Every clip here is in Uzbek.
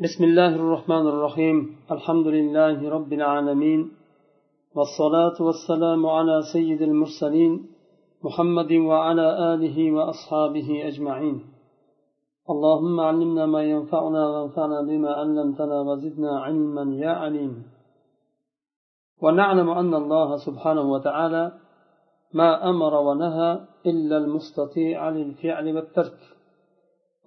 بسم الله الرحمن الرحيم. الحمد لله رب العالمين والصلاة والسلام على سيد المرسلين محمد وعلى آله وأصحابه أجمعين. اللهم علمنا ما ينفعنا وانفعنا بما علمتنا وزدنا علما يا عليم. ونعلم أن الله سبحانه وتعالى ما أمر ونهى إلا المستطيع للفعل والترك.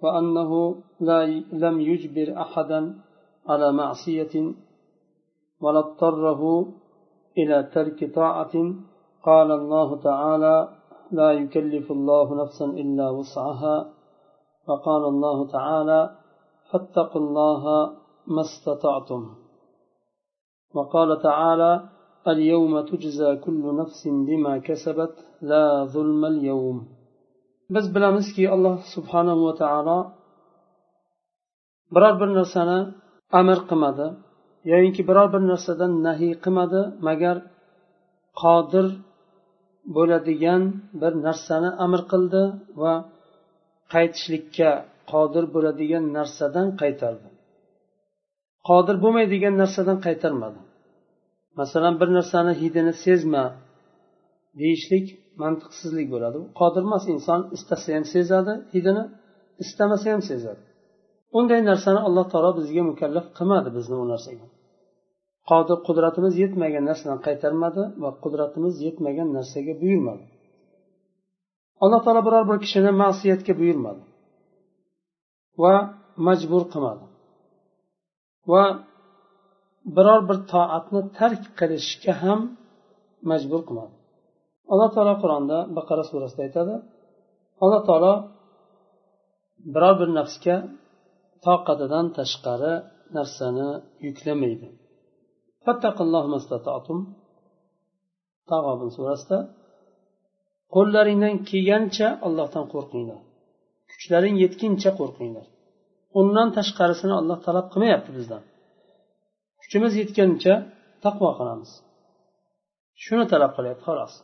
وأنه لا لم يجبر أحدا على معصية ولا اضطره إلى ترك طاعة. قال الله تعالى لا يكلف الله نفسا إلا وسعها وقال الله تعالى فاتقوا الله ما استطعتم وقال تعالى اليوم تجزى كل نفس بما كسبت لا ظلم اليوم biz bilamizki alloh subhanahu va taolo biror bir narsani amr qilmadi yoyinki biror bir narsadan nahiy qilmadi magar qodir bo'ladigan bir narsani amr qildi va qaytishlikka qodir bo'ladigan narsadan qaytardi. Qodir bo'lmaydigan narsadan qaytarmadi. Masalan bir narsani hidini sezma deyishlik mantiqsizlik bo'ladi. Qodir emas inson istasa ham sezadi hidini istamasa ham sezadi. Unday narsani alloh taolo bizga mukallaf qilmadi bizni u narsaga. Qodir qudratimiz yetmagan narsadan qaytarmadi va qudratimiz yetmagan narsaga buyurmadi. Alloh taolo biror bir kishini ma'siyatga buyurmadi va majbur qilmadi va biror bir toatni tark qilishga ham majbur qilmadi. Alloh taolo qur'onda baqara surasida aytadi alloh taolo biror bir nafsga toqatidan tashqari narsani yuklamaydi. Tag'obin surasida qo'llaringdan kelgancha allohdan qo'rqinglar. Kuchlaring yetguncha qo'rqinglar. Undan tashqarisini olloh talab qilmayapti bizdan. Kuchimiz yetgancha taqvo qilamiz. Shuni talab qilyapti xolos.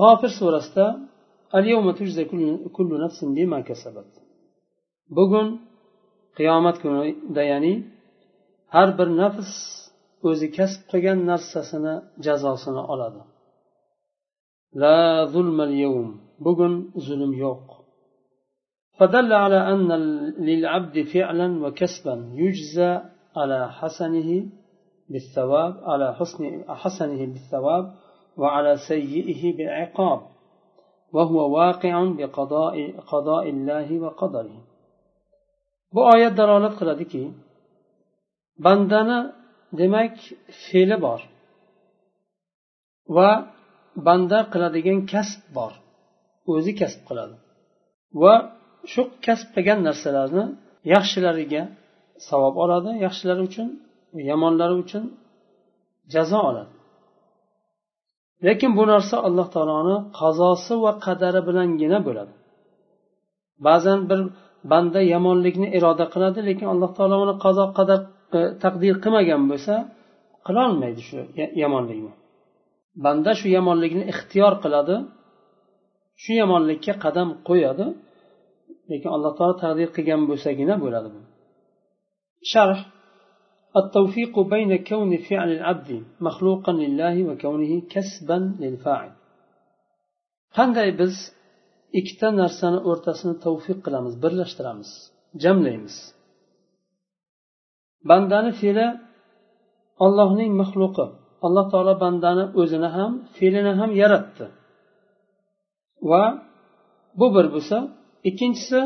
G'ofir surasida bugun qiyomat kunida ya'ni har bir nafs o'zi kasb qilgan narsasini jazosini oladi la zulmal yawm bugun zulm yo'q فدل على أن للعبد فعلا وكسبا يجزى على حسنه بالثواب على حسن حسنه بالثواب وعلى سيئه بالعقاب وهو واقع بقضاء قضاء الله وقدره bu oyat dalolat qiladiki bandani demak fe'li bor va banda qiladigan kasb bor o'zi kasb qiladi va shu kasb qilgan narsalarni yaxshilariga savob oladi yaxshilari uchun yomonlari uchun jazo oladi Lekin bu narsa alloh taoloni qazosi va qadari bilangina bo'ladi. Ba'zan bir banda yomonlikni iroda qiladi lekin alloh taolo uni qazo qadar e, taqdir qilmagan bo'lsa qilolmaydi shu yomonlikni. Banda shu yomonlikni ixtiyor qiladi shu yomonlikka qadam qo'yadi lekin alloh taolo taqdir qilgan bo'lsagina bo'ladi bu. Sharh. التوفيق بين كون فعل العبد مخلوقا لله وكونه كسبا للفاعل qanday biz ikkita narsani o'rtasini tavfiq qilamiz birlashtiramiz jamlaymiz bandani fe'li ollohning maxluqi alloh taolo bandani o'zini ham fe'lini ham yaratdi va bu bir bo'lsa ikkinchisi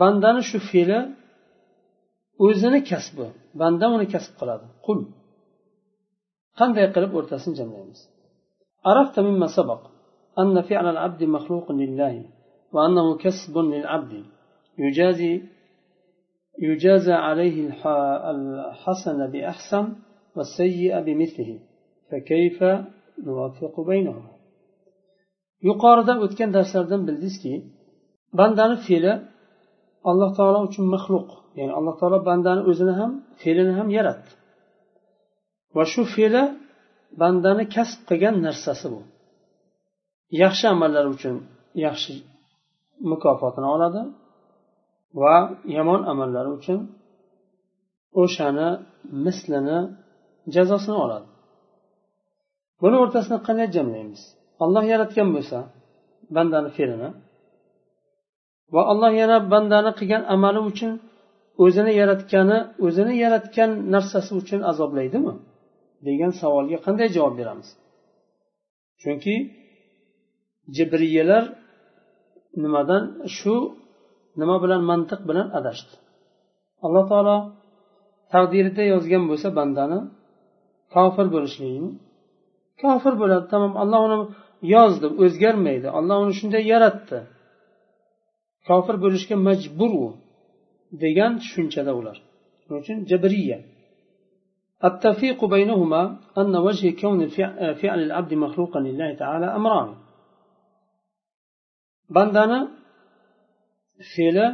bandani shu fe'li o'zini kasbi banda uni kasb qiladi qul qanday qilib o'rtasini jamlaymiz عرفت مما سبق أن فعل العبد مخلوق لله وأنه كسب للعبد يجازي يجازى عليه الحسن بأحسن والسيء بمثله فكيف نوفق بينهما yuqorida o'tgan darslardan bildingizki bandani fe'li alloh taolo uchun maxluq ya'ni alloh taolo bandani o'zini ham fe'lini ham yaratdi. Va shu fe'li bandani kasb qilgan narsasi bu. Yaxshi amallar uchun yaxshi mukofotini oladi va yomon amallari uchun o'shani mislini jazosini oladi. Buni o'rtasini qanday jamlaymiz? Olloh yaratgan bo'lsa bandani fe'lini va alloh yana bandani qilgan amali uchun o'zini yaratgani o'zini yaratgan narsasi uchun azoblaydimi? Degan savolga qanday javob beramiz? Chunki jibriyalar nimadan shu nima bilan mantiq bilan adashdi? Alloh taolo taqdirida yozgan bo'lsa bandani kofir bo'lishligini kofir bo'ladi. Tamom alloh uni yozdi o'zgarmaydi. Alloh uni shunday yaratdi. kofir bo'lishga majbur u degan tushunchada ular shuning uchun jabriya التفريق بينهما أن وجه كون فعل العبد مخلوقا لله تعالى أمران bandani fe'li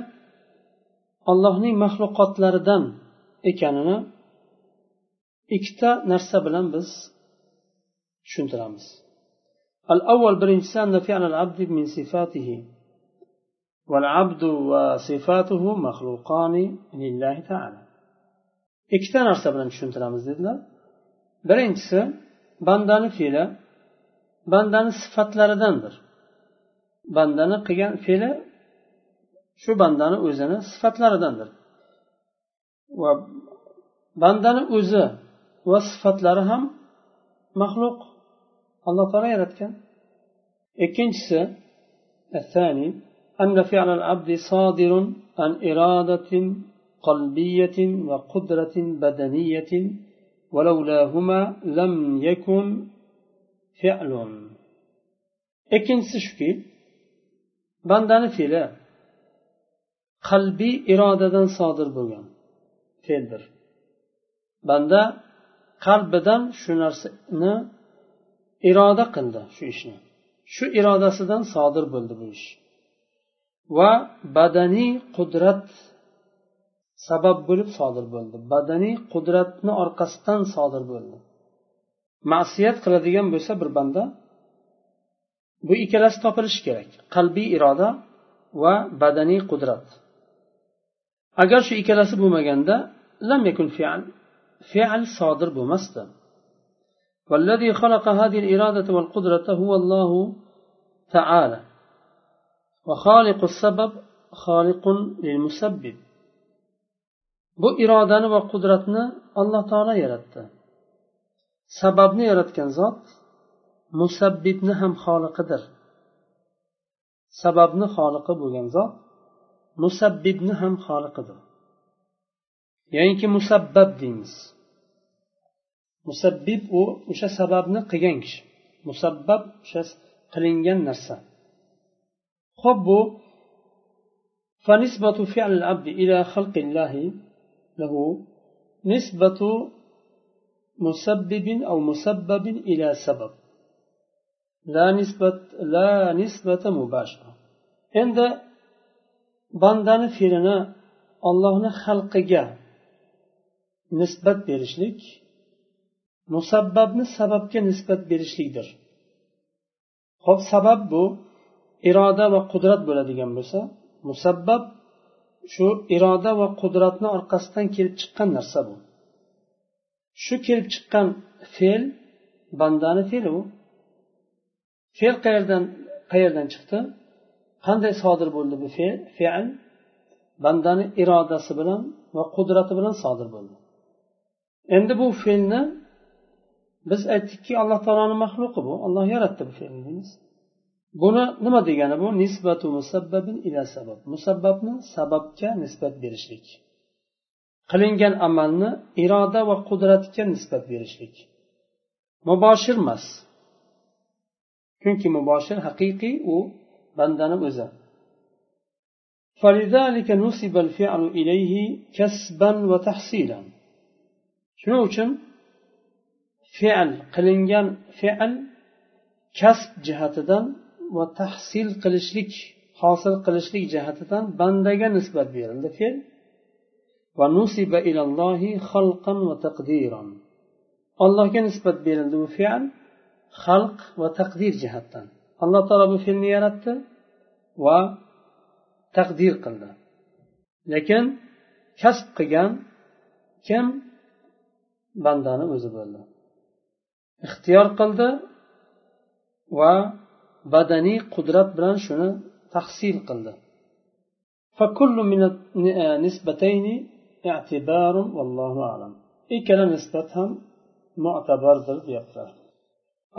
allohning maxluqotlaridan ekanini ikkita narsa bilan biz tushuntiramiz الأول birinchisi والعبد وصفاته مخلوقان لله تعالى ikkita narsa bilan tushuntiramiz dedilar birinchisi bandani fe'li bandani sifatlaridandir bandani qilgan fe'li shu bandani o'zini sifatlaridandir va bandani o'zi va sifatlari ham maxluq alloh taolo yaratgan ikkinchisi الثاني أن فعل العبد صادر عن إرادة قلبية وقدرة بدنية ولولاهما لم يكن فعل ikkinchisi shuki bandani fe'li qalbiy irodadan sodir bo'lgan fe'ldir banda qalbidan shu narsani iroda qildi shu ishni shu irodasidan sodir bo'ldi bu ish va badaniy qudrat sabab bo'lib sodir bo'ldi badaniy qudratni orqasidan sodir bo'ldi ma'siyat qiladigan bo'lsa bir banda bu ikkalasi topilishi kerak qalbiy iroda va badaniy qudrat agar shu ikkalasi bo'lmaganda lam yakun fe'l fe'l sodir bo'lmasdi والذي خلق هذه الإرادة والقدرة هو الله تعالى وخالق السبب خالق للمسبب bu irodani va qudratni alloh taolo yaratdi sababni yaratgan zot musabbibni ham xoliqidir sababni xoliqi bo'lgan zot musabbibni ham xoliqidir ya'niki musabbab deymiz musabbib u o'sha sababni qilgan kishi musabbab o'sha qilingan narsa خب فنسبة فعل العبد إلى خلق الله له نسبة مسبب أو مسبب إلى سبب. لا نسبة لا نسبة مباشرة. عند بندان فيلنا اللهنا خلقك نسبة برشلك مسبب سببك نسبة برشلك در خب سبب بو iroda va qudrat bo'ladigan bo'lsa musabbab shu iroda va qudratni orqasidan kelib chiqqan narsa bu. Shu kelib chiqqan fe'l bandani fe'li u. Fe'l qayerdan qayerdan chiqdi? Qanday sodir bo'ldi bu fe'l? Bandani irodasi bilan va qudrati bilan sodir bo'ldi. Endi bu fe'lni biz aytdikki alloh taoloni maxluqi bu. Olloh yaratdi bu fe'lni deymiz. buni nima degani bu nisbatu musabbabin ila sabab musabbabni sababga nisbat berishlik qilingan amalni iroda va qudratga nisbat berishlik muboshir emas chunki muboshir haqiqiy u bandani o'zi فلذلك نسب الفعل إليه كسبا وتحصيلا shuning uchun fe'l qilingan fe'l kasb jihatidan va tahsil qilishlik hosil qilishlik jihatidan bandaga nisbat berildi fe'l. Va nusiba ilallohi xalqan va taqdiran. Allohga nisbat berildi bu fe'l xalq va taqdir jihatdan. Alloh taolo bu fe'lni yaratdi va taqdir qildi. Lekin kasb qilgan kim? Bandani o'zi bo'ldi. Ixtiyor qildi va badaniy qudrat bilan shuni tahsil qildi ikkala nisbat ham mu'tabardir deyaptilar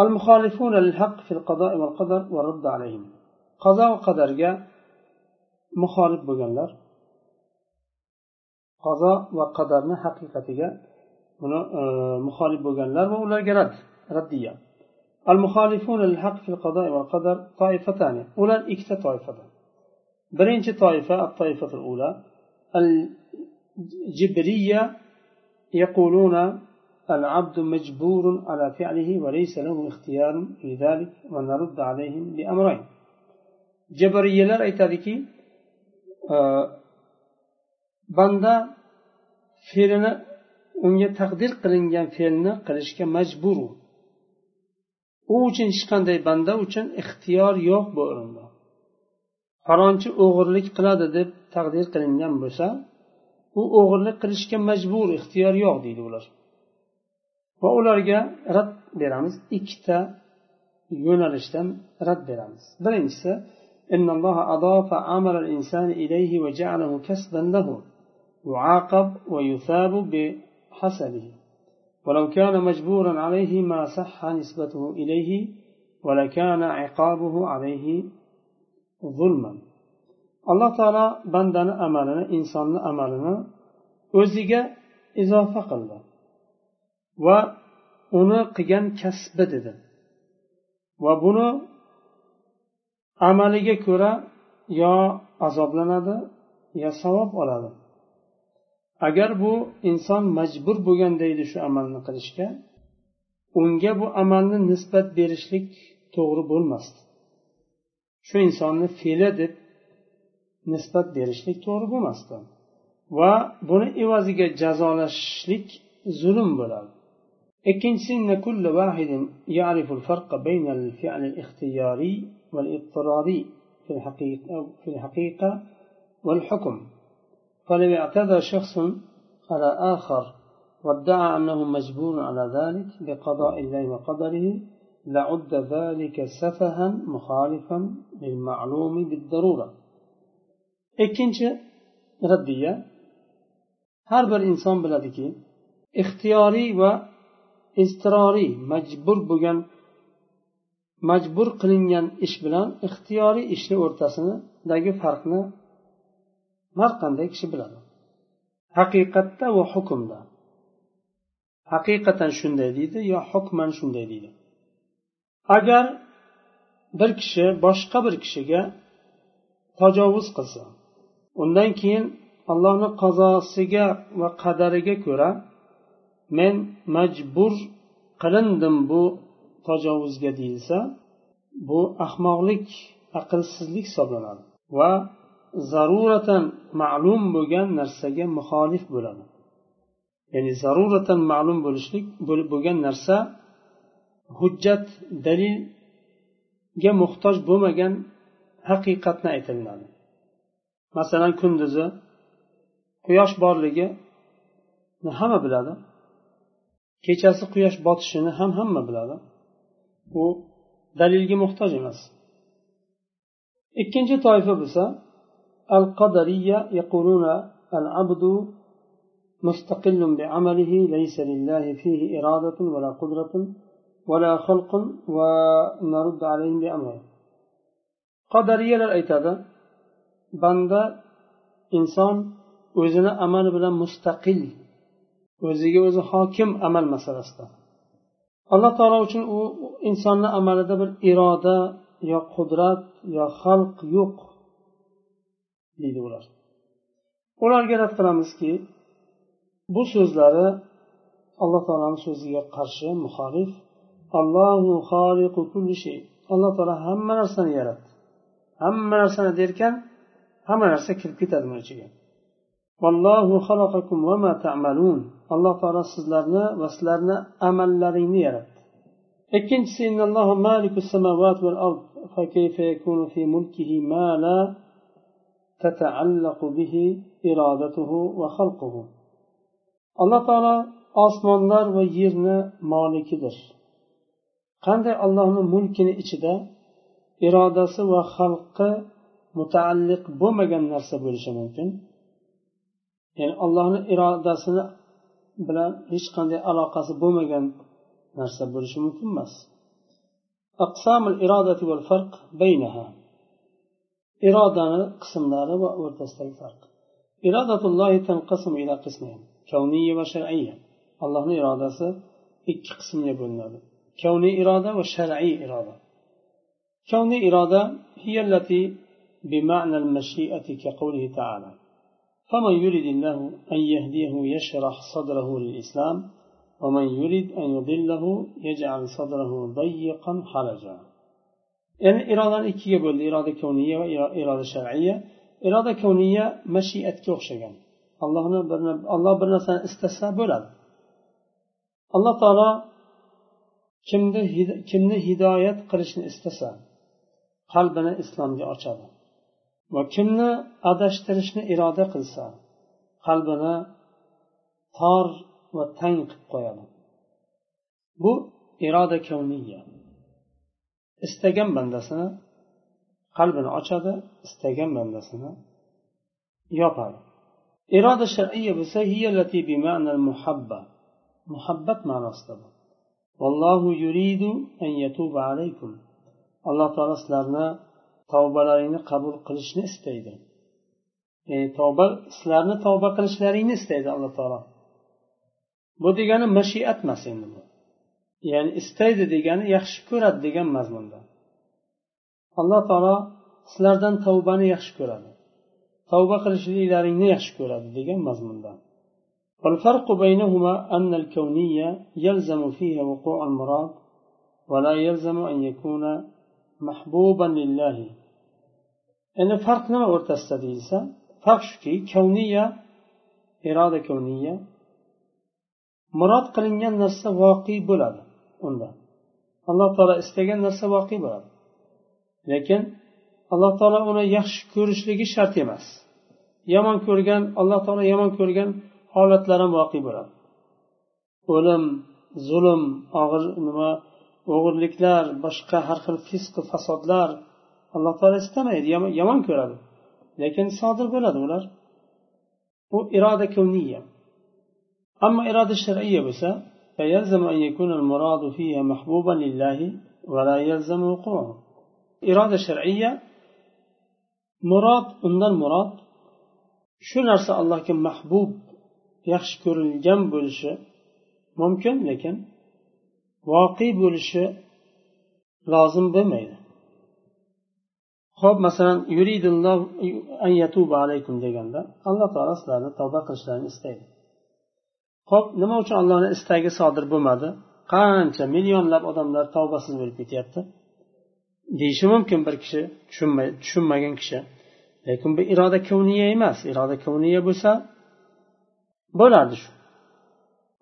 المخالفون للحق في القضاء والقدر والرد عليهم قضاء وقدرga muxolif bo'lganlar qazo va qadarni haqiqatiga buni muxolif bo'lganlar va ularga rad raddiya المخالفون للحق في القضاء والقدر طائفتان. أولى إكتا طائفة. برينش طائفة الطائفة الأولى. الجبرية يقولون العبد مجبور على فعله وليس له اختيار في ذلك ونرد عليهم بأمرين جبرية aytadiki banda fe'lini unga taqdir qilingan fe'lni qilishga majbur u uchun hech qanday banda uchun ixtiyor yo'q bu o'rinda falonchi o'g'irlik qiladi deb taqdir qilingan bo'lsa u o'g'irlik qilishga majbur ixtiyor yo'q deydi ular va ularga rad beramiz ikkita yo'nalishdan rad beramiz birinchisi إن الله أضاف عمل الإنسان إليه وجعله كسبا له يعاقب ويثاب بحسبه ولو كان مجبورا عليه ما صح نسبته إليه ولكان عقابه عليه ظلما alloh taolo bandani amalini insonni amalini o'ziga izofa qildi va uni qilgan kasbi dedi va buni amaliga ko'ra yo azoblanadi yo savob oladi agar bu inson majbur bo'lganda edi shu amalni qilishga unga bu amalni nisbat berishlik to'g'ri bo'lmasdi shu insonni fe'li deb nisbat berishlik to'g'ri bo'lmasdi va buni evaziga jazolashlik zulm bo'ladi ikkinchisi إن كل واحد يعرف الفرق بين الفعل الاختياري والاضطراري في الحقيقة, في الحقيقة والحكم فلو اعتدى شخص على آخر وادعى أنه مجبور على ذلك بقضاء الله وقدره لعد ذلك سفها مخالفا للمعلوم بالضرورة ikkinchi raddiya har bir inson biladiki ixtiyoriy va iztiroriy majbur bo'lgan majbur qilingan ish bilan ixtiyoriy ishni o'rtasidagi farqni har qanday kishi biladi. Haqiqatda va hukmda. Haqiqatan shunday deydi yo hukman shunday deydi. Agar bir kishi boshqa bir kishiga tajovuz qilsa undan keyin allohni qazosiga va qadariga ko'ra men majbur qilindim bu tajovuzga deyilsa bu ahmoqlik aqlsizlik hisoblanadi va zaruratan ma'lum bo'lgan narsaga muxolif bo'ladi. Ya'ni zaruratan ma'lum bo'lishlik bo'lgan narsa hujjat dalilga muhtoj bo'lmagan haqiqatni aytilinadi masalan kunduzi quyosh borligi hamma biladi. Kechasi quyosh botishini ham hamma biladi. U dalilga muhtoj emas. Ikkinchi toifa bo'lsa القدرية يقولون العبد مستقل بعمله ليس لله فيه إرادة ولا قدرة ولا خلق ونرد عليهم بأمره. قدرية الأيتادة بند إنسان وزن أمل بلا مستقل. وزي وزن حاكم أمل مثلا الله taolo uchun u insonni amalida bir يا yo qudrat yo xalq deydi ular. Ularga rad qilamizki bu so'zlari alloh taoloni so'ziga qarshi muxolif alloh taolo hamma narsani yaratdi. Hamma narsani derkan hamma narsa kirib ketadi buni ichiga. Va ma ta'malun alloh taolo sizlarni va sizlarni amallaringni yaratdi. Ikkinchisi innallohu samawati val ard fa kayfa yakunu fi mulkihi تتعلق به إرادته وخلقه alloh taolo osmonlar va yerni molikidir qanday allohni mulkini ichida irodasi va xalqi mutaalliq bo'lmagan narsa bo'lishi mumkin ya'ni allohni irodasini bilan hech qanday aloqasi bo'lmagan narsa bo'lishi mumkin emas irodani qismlari va o'rtasidagi farq kavniya va shar'iyya allohni irodasi ikki qismga bo'linadi kavniy iroda va shar'iy iroda kavniy iroda هي التي بمعنى المشيئة كقوله تعالى فمن يريد الله أن يهديه يشرح صدره للإسلام ومن يريد أن يضله يجعل صدره ضيقا حرجا ya'ni irodani ikkiga bo'ldi. Iroda koniya va iroda shar'iya iroda koniya mashiatga o'xshagan. Allohni bir alloh bir narsani istasa bo'ladi. Alloh taolo kimni kimni hidoyat qilishni istasa qalbini islomga ochadi. Va kimni adashtirishni iroda qilsa qalbini tor va tang qilib qo'yadi. Bu iroda kavniya istagan bandasini qalbini ochadi istagan bandasini yopadi. Iroda shar'iya bo'lsa muhabba. Muhabbat ma'nosida bu. Vallohu yuridu an yatuba alaykum. Alloh taolo sizlarni tavbalaringni qabul qilishni istaydi. Ya'ni tavba sizlarni tavba qilishlaringni istaydi alloh taolo. Bu degani mashiat emas endi bu. ya'ni istaydi degani yaxshi ko'radi degan mazmunda alloh taolo sizlardan tavbani yaxshi ko'radi tavba qilishliklaringni yaxshi ko'radi degan mazmunda والفرق بينهما أن الكونية يلزم فيها وقوع المراد ولا يلزم أن يكون محبوبا لله endi farq nima o'rtasida deyilsa farq shuki kavniya iroda kavniya murod qilingan narsa voqe bo'ladi Unda. Alloh taolo istagan narsa voqe bo'ladi. Lekin alloh taolo uni yaxshi ko'rishligi shart emas. Yomon ko'rgan alloh taolo yomon ko'rgan holatlar ham voqe bo'ladi. O'lim zulm og'ir nima o'g'irliklar boshqa har xil fisqu fasodlar alloh taolo istamaydi yomon ko'radi. Lekin sodir bo'ladi ular. Bu iroda kuniya ammo iroda shar'iya bo'lsa فيلزم أن يكون المراد فيها محبوبا لله ولا يلزم وقوعه إرادة شرعية مراد undan murod shu narsa allohga mahbub yaxshi ko'rilgan bo'lishi mumkin lekin voqe bo'lishi lozim bo'lmaydi ho'p masalan alaykum deganda alloh taolo sizlarni tavba qilishlarini istaydi ho'p nima uchun allohni istagi sodir bo'lmadi? Qancha millionlab odamlar tavbasiz bo'lib ketyapti? Deyishi mumkin bir kishi tushunmagan kishi. Lekin bu iroda kavniya emas. Iroda kavniya bo'lsa bo'lardi shu.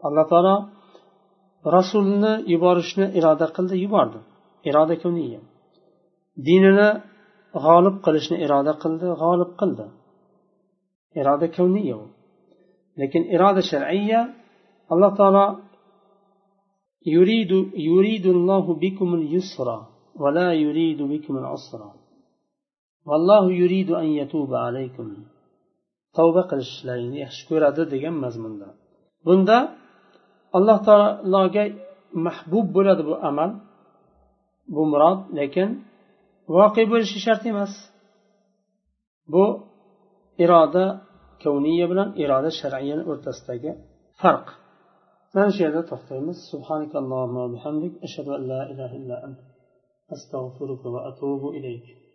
Alloh taolo rasulni yuborishni iroda qildi yubordi. Iroda kuniya dinini g'olib qilishni iroda qildi g'olib qildi. Iroda kavniya u. لكن إرادة شرعية الله تعالى يريد يريد الله بكم اليسر ولا يريد بكم العسر والله يريد أن يتوب عليكم توبة قلش لين يشكر دجم مزمن دا بندا الله تعالى لاقى محبوب بلد بو أمل بو مراد لكن واقع بلش شرط مس بو إرادة كونية بلا إرادة شرعية ورتستك فرق من شهادة تختمس سبحانك اللهم وبحمدك أشهد أن لا إله إلا أنت أستغفرك وأتوب إليك